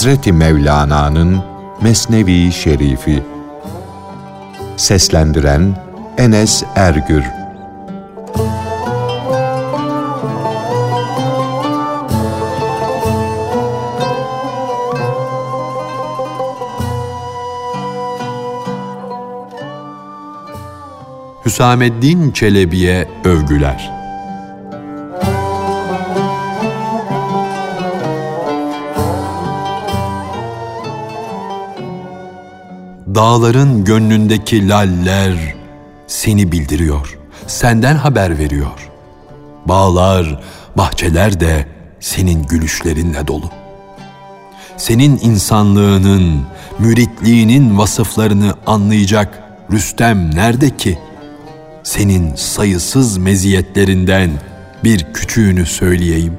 Hazreti Mevlana'nın Mesnevi Şerifi. Seslendiren Enes Ergür. Hüsameddin Çelebi'ye övgüler Dağların gönlündeki laller seni bildiriyor, senden haber veriyor. Bağlar, bahçeler de senin gülüşlerinle dolu. Senin insanlığının, müritliğinin vasıflarını anlayacak Rüstem nerede ki? Senin sayısız meziyetlerinden bir küçüğünü söyleyeyim.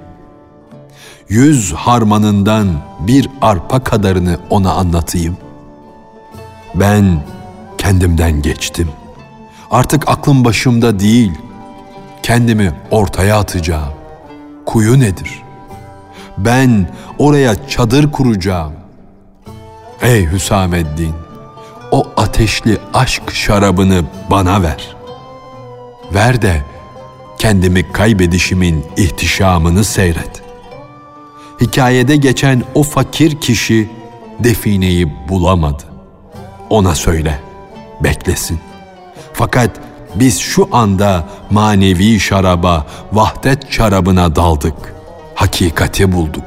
Yüz harmanından bir arpa kadarını ona anlatayım. Ben kendimden geçtim. Artık aklım başımda değil. Kendimi ortaya atacağım. Kuyu nedir? Ben oraya çadır kuracağım. Ey Hüsameddin, o ateşli aşk şarabını bana ver. Ver de kendimi kaybedişimin ihtişamını seyret. Hikayede geçen o fakir kişi defineyi bulamadı. Ona söyle, beklesin. Fakat biz şu anda manevi şaraba, vahdet şarabına daldık. Hakikati bulduk.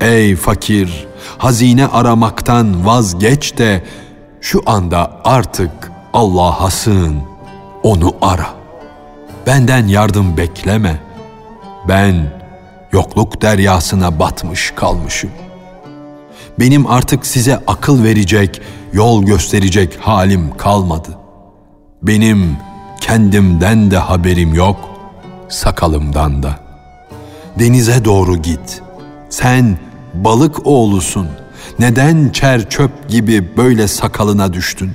Ey fakir, hazine aramaktan vazgeç de şu anda artık Allah'a sığın, onu ara. Benden yardım bekleme. Ben yokluk deryasına batmış kalmışım. Benim artık size akıl verecek, yol gösterecek halim kalmadı. Benim kendimden de haberim yok, sakalımdan da. Denize doğru git. Sen balık oğlusun. Neden çer çöp gibi böyle sakalına düştün?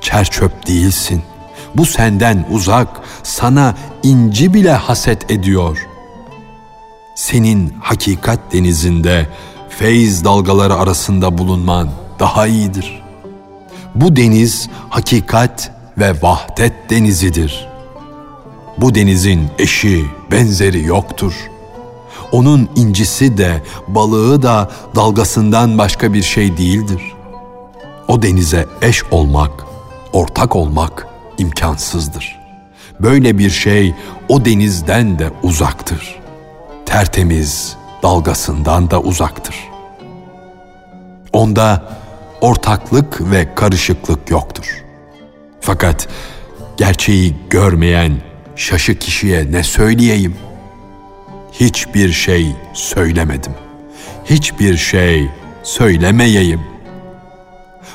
Çer çöp değilsin. Bu senden uzak, sana inci bile haset ediyor. Senin hakikat denizinde feyz dalgaları arasında bulunman daha iyidir. Bu deniz hakikat ve vahdet denizidir. Bu denizin eşi, benzeri yoktur. Onun incisi de, balığı da dalgasından başka bir şey değildir. O denize eş olmak, ortak olmak imkansızdır. Böyle bir şey o denizden de uzaktır. Tertemiz, dalgasından da uzaktır. Onda ortaklık ve karışıklık yoktur. Fakat gerçeği görmeyen şaşı kişiye ne söyleyeyim? Hiçbir şey söylemedim. Hiçbir şey söylemeyeyim.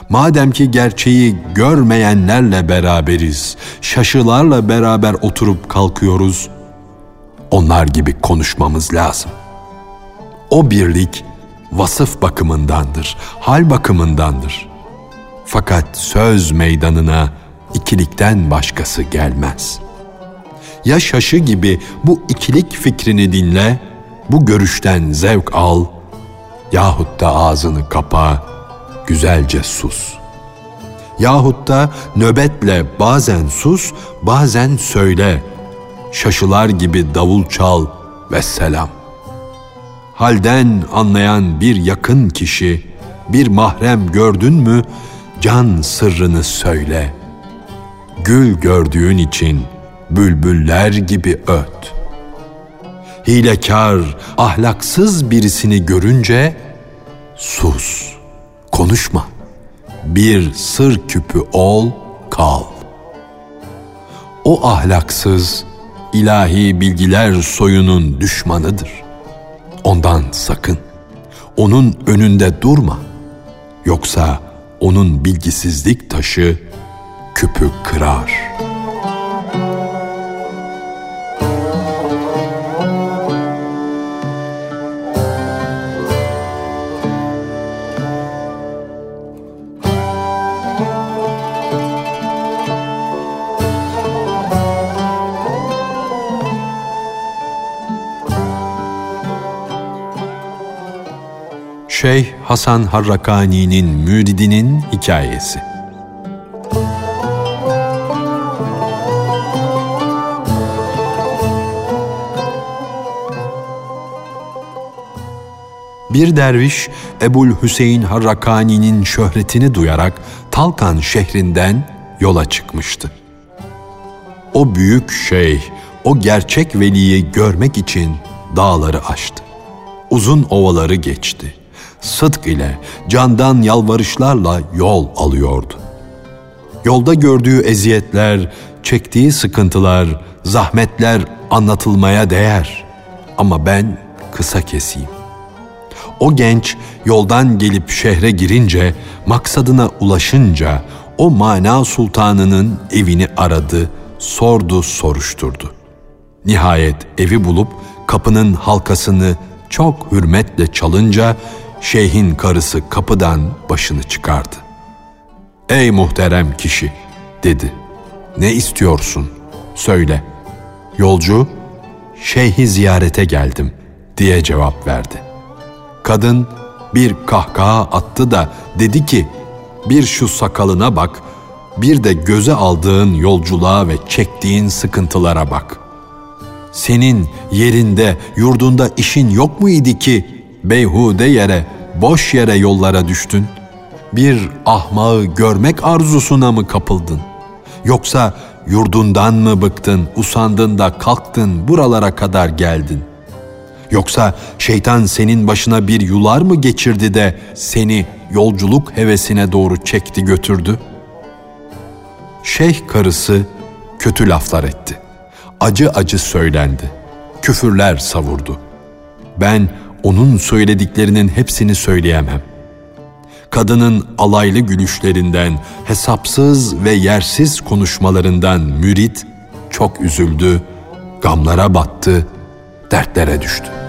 Madem ki gerçeği görmeyenlerle beraberiz, şaşılarla beraber oturup kalkıyoruz, onlar gibi konuşmamız lazım. O birlik vasıf bakımındandır, hal bakımındandır. Fakat söz meydanına ikilikten başkası gelmez. Ya şaşı gibi bu ikilik fikrini dinle, bu görüşten zevk al, yahut da ağzını kapa, güzelce sus. Yahut da nöbetle bazen sus, bazen söyle. Şaşılar gibi davul çal ve selam. Halden anlayan bir yakın kişi, bir mahrem gördün mü, can sırrını söyle. Gül gördüğün için bülbüller gibi öt. Hilekar, ahlaksız birisini görünce sus.'' konuşma. Bir sır küpü ol, kal. O ahlaksız, ilahi bilgiler soyunun düşmanıdır. Ondan sakın. Onun önünde durma. Yoksa onun bilgisizlik taşı küpü kırar.'' Şeyh Hasan Harrakani'nin müridinin hikayesi. Bir derviş Ebul Hüseyin Harrakani'nin şöhretini duyarak Talkan şehrinden yola çıkmıştı. O büyük şeyh, o gerçek veliyi görmek için dağları aştı. Uzun ovaları geçti. Sıdk ile, candan yalvarışlarla yol alıyordu. Yolda gördüğü eziyetler, çektiği sıkıntılar, zahmetler anlatılmaya değer. Ama ben kısa keseyim. O genç yoldan gelip şehre girince, maksadına ulaşınca o mana sultanının evini aradı, sordu, soruşturdu. Nihayet evi bulup kapının halkasını çok hürmetle çalınca şeyhin karısı kapıdan başını çıkardı. Ey muhterem kişi dedi. Ne istiyorsun? Söyle. Yolcu, şeyhi ziyarete geldim diye cevap verdi. Kadın bir kahkaha attı da dedi ki, bir şu sakalına bak, bir de göze aldığın yolculuğa ve çektiğin sıkıntılara bak. Senin yerinde, yurdunda işin yok muydu ki beyhude yere, boş yere yollara düştün? Bir ahmağı görmek arzusuna mı kapıldın? Yoksa yurdundan mı bıktın, usandın da kalktın buralara kadar geldin? Yoksa şeytan senin başına bir yular mı geçirdi de seni yolculuk hevesine doğru çekti götürdü? Şeyh karısı kötü laflar etti. Acı acı söylendi. Küfürler savurdu. Ben onun söylediklerinin hepsini söyleyemem. Kadının alaylı gülüşlerinden, hesapsız ve yersiz konuşmalarından mürit çok üzüldü, gamlara battı, dertlere düştü.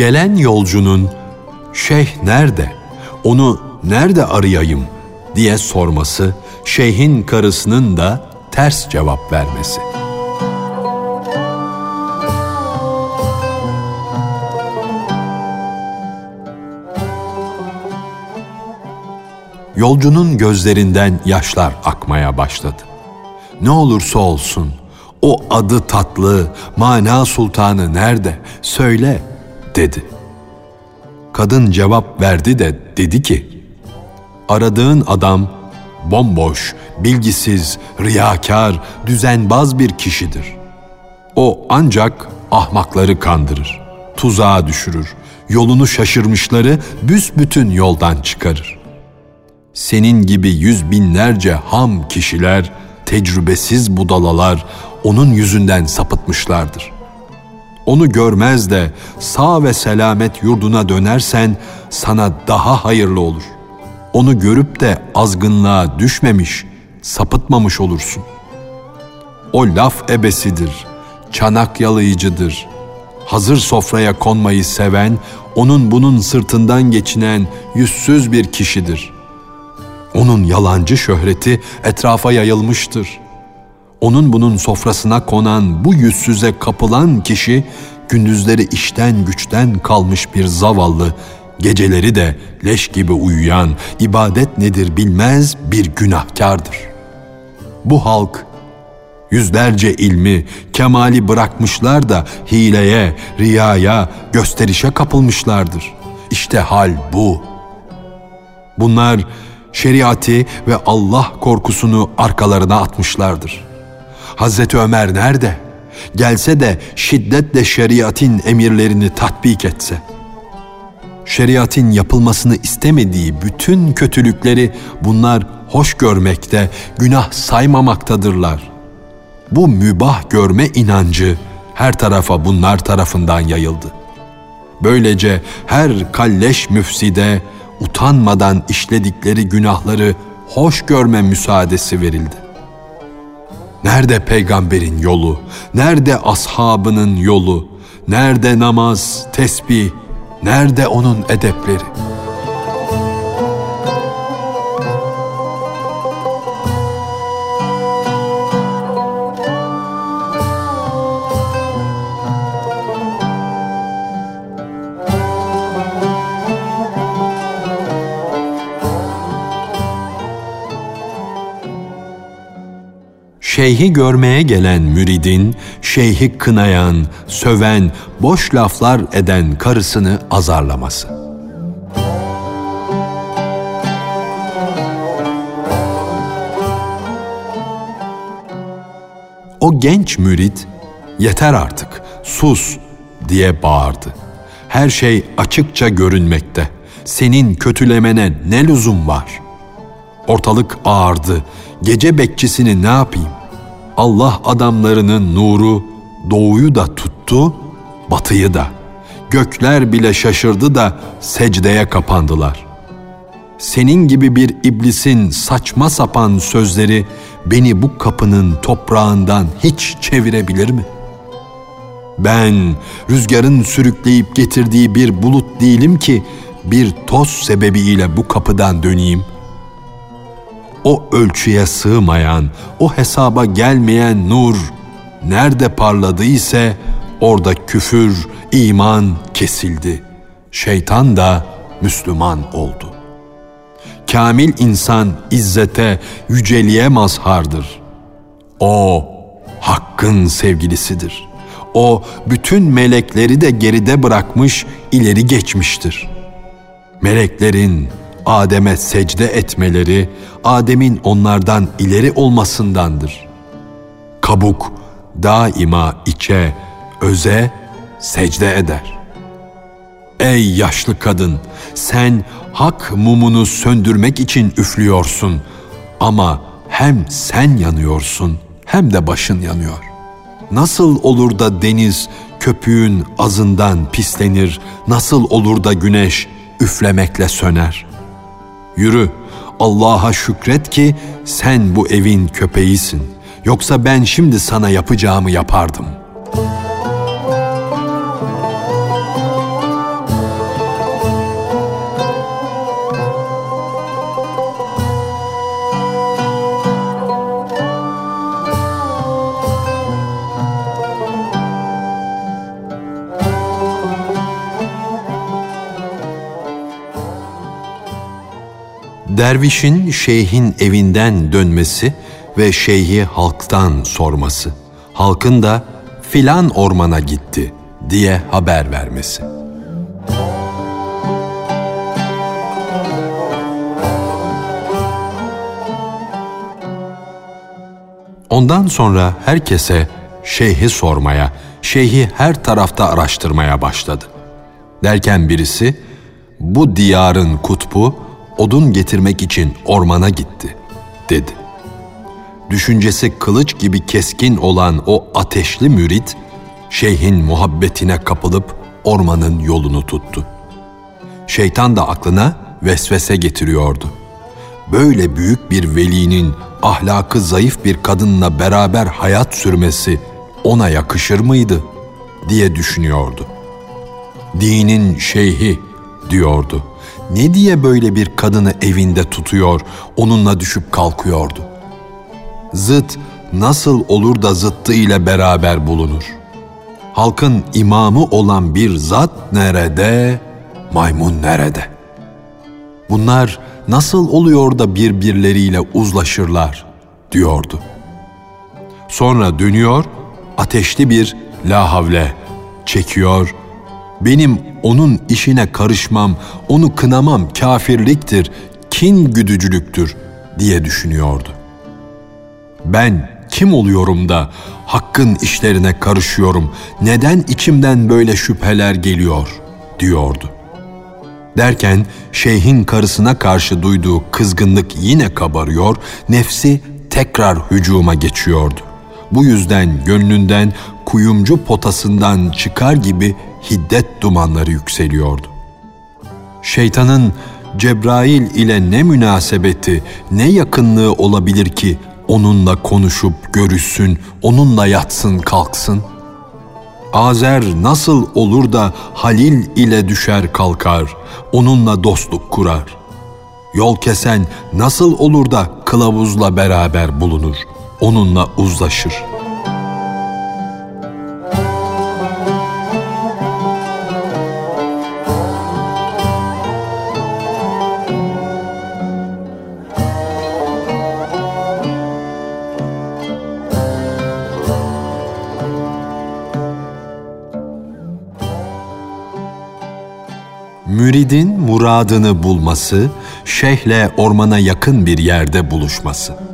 Gelen yolcunun şeyh nerede, onu nerede arayayım diye sorması, şeyhin karısının da ters cevap vermesi. Yolcunun gözlerinden yaşlar akmaya başladı. Ne olursa olsun o adı tatlı, mana sultanı nerede? Söyle dedi. Kadın cevap verdi de dedi ki, aradığın adam bomboş, bilgisiz, riyakar, düzenbaz bir kişidir. O ancak ahmakları kandırır, tuzağa düşürür, yolunu şaşırmışları büsbütün yoldan çıkarır. Senin gibi yüz binlerce ham kişiler, tecrübesiz budalalar onun yüzünden sapıtmışlardır.'' Onu görmez de sağ ve selamet yurduna dönersen sana daha hayırlı olur. Onu görüp de azgınlığa düşmemiş, sapıtmamış olursun. O laf ebesidir, çanak yalayıcıdır. Hazır sofraya konmayı seven, onun bunun sırtından geçinen yüzsüz bir kişidir. Onun yalancı şöhreti etrafa yayılmıştır.'' Onun bunun sofrasına konan bu yüzsüze kapılan kişi gündüzleri işten güçten kalmış bir zavallı, geceleri de leş gibi uyuyan, ibadet nedir bilmez bir günahkardır. Bu halk yüzlerce ilmi, kemali bırakmışlar da hileye, riyaya, gösterişe kapılmışlardır. İşte hal bu. Bunlar şeriatı ve Allah korkusunu arkalarına atmışlardır.'' Hazreti Ömer nerede? Gelse de şiddetle şeriatin emirlerini tatbik etse. Şeriatin yapılmasını istemediği bütün kötülükleri bunlar hoş görmekte, günah saymamaktadırlar. Bu mübah görme inancı her tarafa bunlar tarafından yayıldı. Böylece her kalleş müfside utanmadan işledikleri günahları hoş görme müsaadesi verildi. Nerede peygamberin yolu? Nerede ashabının yolu? Nerede namaz, tesbih? Nerede onun edepleri?'' Şeyhi görmeye gelen müridin, şeyhi kınayan, söven, boş laflar eden karısını azarlaması. O genç mürit, yeter artık, sus diye bağırdı. Her şey açıkça görünmekte. Senin kötülemene ne lüzum var? Ortalık ağardı. Gece bekçisini ne yapayım? Allah adamlarının nuru doğuyu da tuttu, batıyı da. Gökler bile şaşırdı da secdeye kapandılar. Senin gibi bir iblisin saçma sapan sözleri beni bu kapının toprağından hiç çevirebilir mi? Ben rüzgarın sürükleyip getirdiği bir bulut değilim ki bir toz sebebiyle bu kapıdan döneyim.'' O ölçüye sığmayan, o hesaba gelmeyen nur nerede parladı ise orada küfür, iman kesildi. Şeytan da Müslüman oldu. Kamil insan izzete, yüceliğe mazhardır. O Hakk'ın sevgilisidir. O bütün melekleri de geride bırakmış, ileri geçmiştir. Meleklerin, Adem'e secde etmeleri Adem'in onlardan ileri olmasındandır. Kabuk daima içe, öze secde eder. Ey yaşlı kadın, sen hak mumunu söndürmek için üflüyorsun ama hem sen yanıyorsun hem de başın yanıyor. Nasıl olur da deniz köpüğün azından pislenir, nasıl olur da güneş üflemekle söner?'' Yürü, Allah'a şükret ki sen bu evin köpeğisin. Yoksa ben şimdi sana yapacağımı yapardım.'' Dervişin şeyhin evinden dönmesi ve şeyhi halktan sorması. Halkın da filan ormana gitti diye haber vermesi. Ondan sonra herkese şeyhi sormaya, şeyhi her tarafta araştırmaya başladı. Derken birisi bu diyarın kutbu odun getirmek için ormana gitti, dedi. Düşüncesi kılıç gibi keskin olan o ateşli mürit, şeyhin muhabbetine kapılıp ormanın yolunu tuttu. Şeytan da aklına vesvese getiriyordu. Böyle büyük bir velinin ahlakı zayıf bir kadınla beraber hayat sürmesi ona yakışır mıydı diye düşünüyordu. Dinin şeyhi diyordu ne diye böyle bir kadını evinde tutuyor, onunla düşüp kalkıyordu? Zıt nasıl olur da zıttı ile beraber bulunur? Halkın imamı olan bir zat nerede, maymun nerede? Bunlar nasıl oluyor da birbirleriyle uzlaşırlar diyordu. Sonra dönüyor, ateşli bir la havle çekiyor benim onun işine karışmam, onu kınamam kafirliktir, kin güdücülüktür diye düşünüyordu. Ben kim oluyorum da hakkın işlerine karışıyorum, neden içimden böyle şüpheler geliyor diyordu. Derken şeyhin karısına karşı duyduğu kızgınlık yine kabarıyor, nefsi tekrar hücuma geçiyordu. Bu yüzden gönlünden kuyumcu potasından çıkar gibi hiddet dumanları yükseliyordu. Şeytanın Cebrail ile ne münasebeti, ne yakınlığı olabilir ki onunla konuşup görüşsün, onunla yatsın kalksın? Azer nasıl olur da Halil ile düşer kalkar, onunla dostluk kurar? Yol kesen nasıl olur da kılavuzla beraber bulunur, onunla uzlaşır?'' müridin muradını bulması, şeyhle ormana yakın bir yerde buluşması.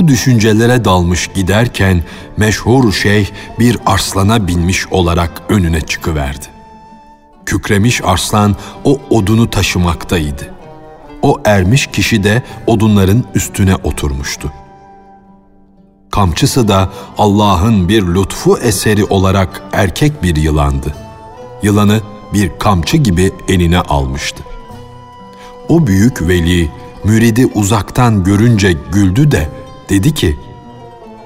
Bu düşüncelere dalmış giderken meşhur şeyh bir arslana binmiş olarak önüne çıkıverdi. Kükremiş arslan o odunu taşımaktaydı. O ermiş kişi de odunların üstüne oturmuştu. Kamçısı da Allah'ın bir lütfu eseri olarak erkek bir yılandı. Yılanı bir kamçı gibi eline almıştı. O büyük veli müridi uzaktan görünce güldü de dedi ki,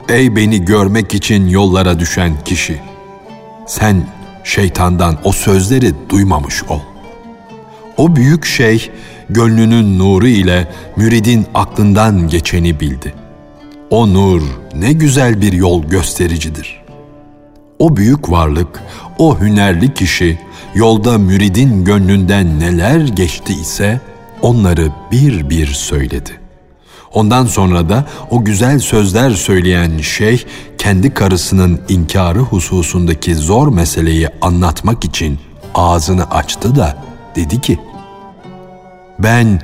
Ey beni görmek için yollara düşen kişi! Sen şeytandan o sözleri duymamış ol. O büyük şey gönlünün nuru ile müridin aklından geçeni bildi.'' O nur ne güzel bir yol göstericidir. O büyük varlık, o hünerli kişi yolda müridin gönlünden neler geçti ise onları bir bir söyledi. Ondan sonra da o güzel sözler söyleyen şey kendi karısının inkarı hususundaki zor meseleyi anlatmak için ağzını açtı da dedi ki: Ben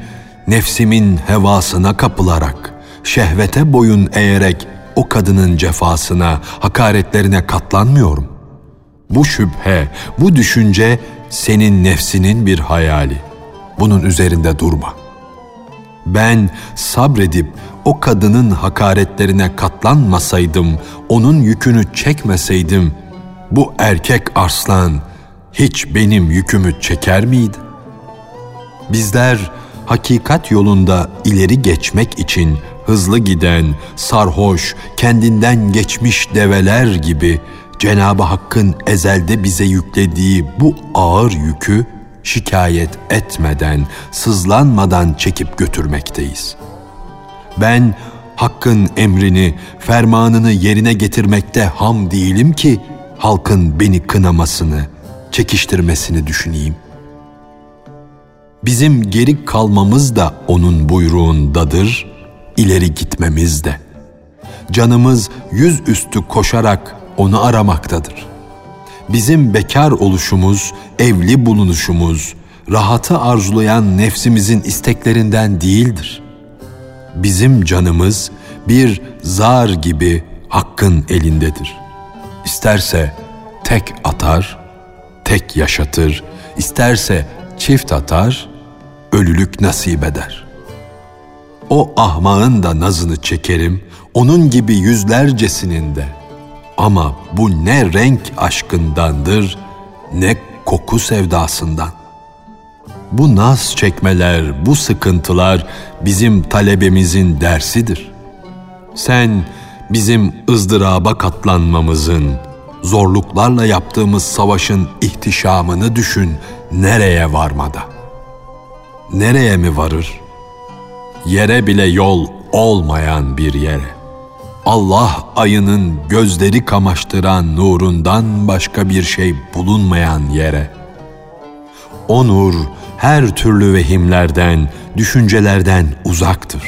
nefsimin hevasına kapılarak şehvete boyun eğerek o kadının cefasına, hakaretlerine katlanmıyorum. Bu şüphe, bu düşünce senin nefsinin bir hayali. Bunun üzerinde durma. Ben sabredip o kadının hakaretlerine katlanmasaydım, onun yükünü çekmeseydim, bu erkek arslan hiç benim yükümü çeker miydi? Bizler hakikat yolunda ileri geçmek için hızlı giden, sarhoş, kendinden geçmiş develer gibi Cenab-ı Hakk'ın ezelde bize yüklediği bu ağır yükü şikayet etmeden, sızlanmadan çekip götürmekteyiz. Ben Hakk'ın emrini, fermanını yerine getirmekte ham değilim ki halkın beni kınamasını, çekiştirmesini düşüneyim. Bizim geri kalmamız da onun buyruğundadır, ileri gitmemiz de. Canımız yüz üstü koşarak onu aramaktadır. Bizim bekar oluşumuz, evli bulunuşumuz, rahatı arzulayan nefsimizin isteklerinden değildir. Bizim canımız bir zar gibi Hakk'ın elindedir. İsterse tek atar, tek yaşatır, isterse çift atar, ölülük nasip eder.'' O ahmağın da nazını çekerim, onun gibi yüzlercesinin de. Ama bu ne renk aşkındandır, ne koku sevdasından. Bu naz çekmeler, bu sıkıntılar bizim talebemizin dersidir. Sen bizim ızdıraba katlanmamızın, zorluklarla yaptığımız savaşın ihtişamını düşün nereye varmada. Nereye mi varır?'' yere bile yol olmayan bir yere. Allah ayının gözleri kamaştıran nurundan başka bir şey bulunmayan yere. O nur her türlü vehimlerden, düşüncelerden uzaktır.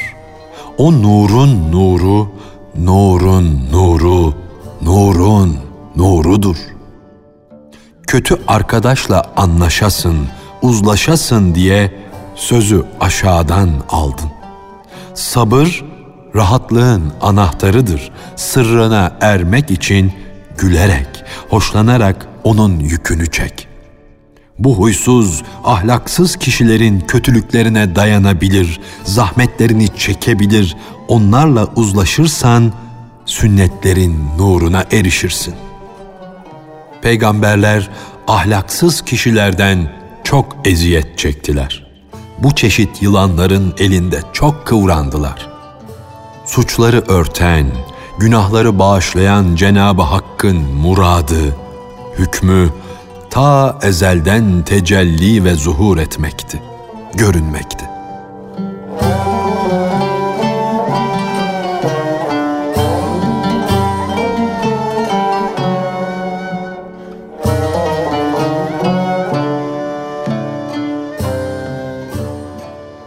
O nurun nuru, nurun nuru, nurun nurudur. Kötü arkadaşla anlaşasın, uzlaşasın diye sözü aşağıdan aldın. Sabır rahatlığın anahtarıdır. Sırrına ermek için gülerek, hoşlanarak onun yükünü çek. Bu huysuz, ahlaksız kişilerin kötülüklerine dayanabilir, zahmetlerini çekebilir, onlarla uzlaşırsan sünnetlerin nuruna erişirsin. Peygamberler ahlaksız kişilerden çok eziyet çektiler. Bu çeşit yılanların elinde çok kıvrandılar. Suçları örten, günahları bağışlayan Cenab-ı Hakk'ın muradı, hükmü ta ezelden tecelli ve zuhur etmekti, görünmekti.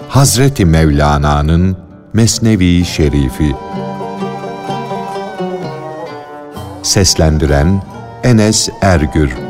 Hazreti Mevlana'nın Mesnevi Şerifi. Seslendiren Enes Ergür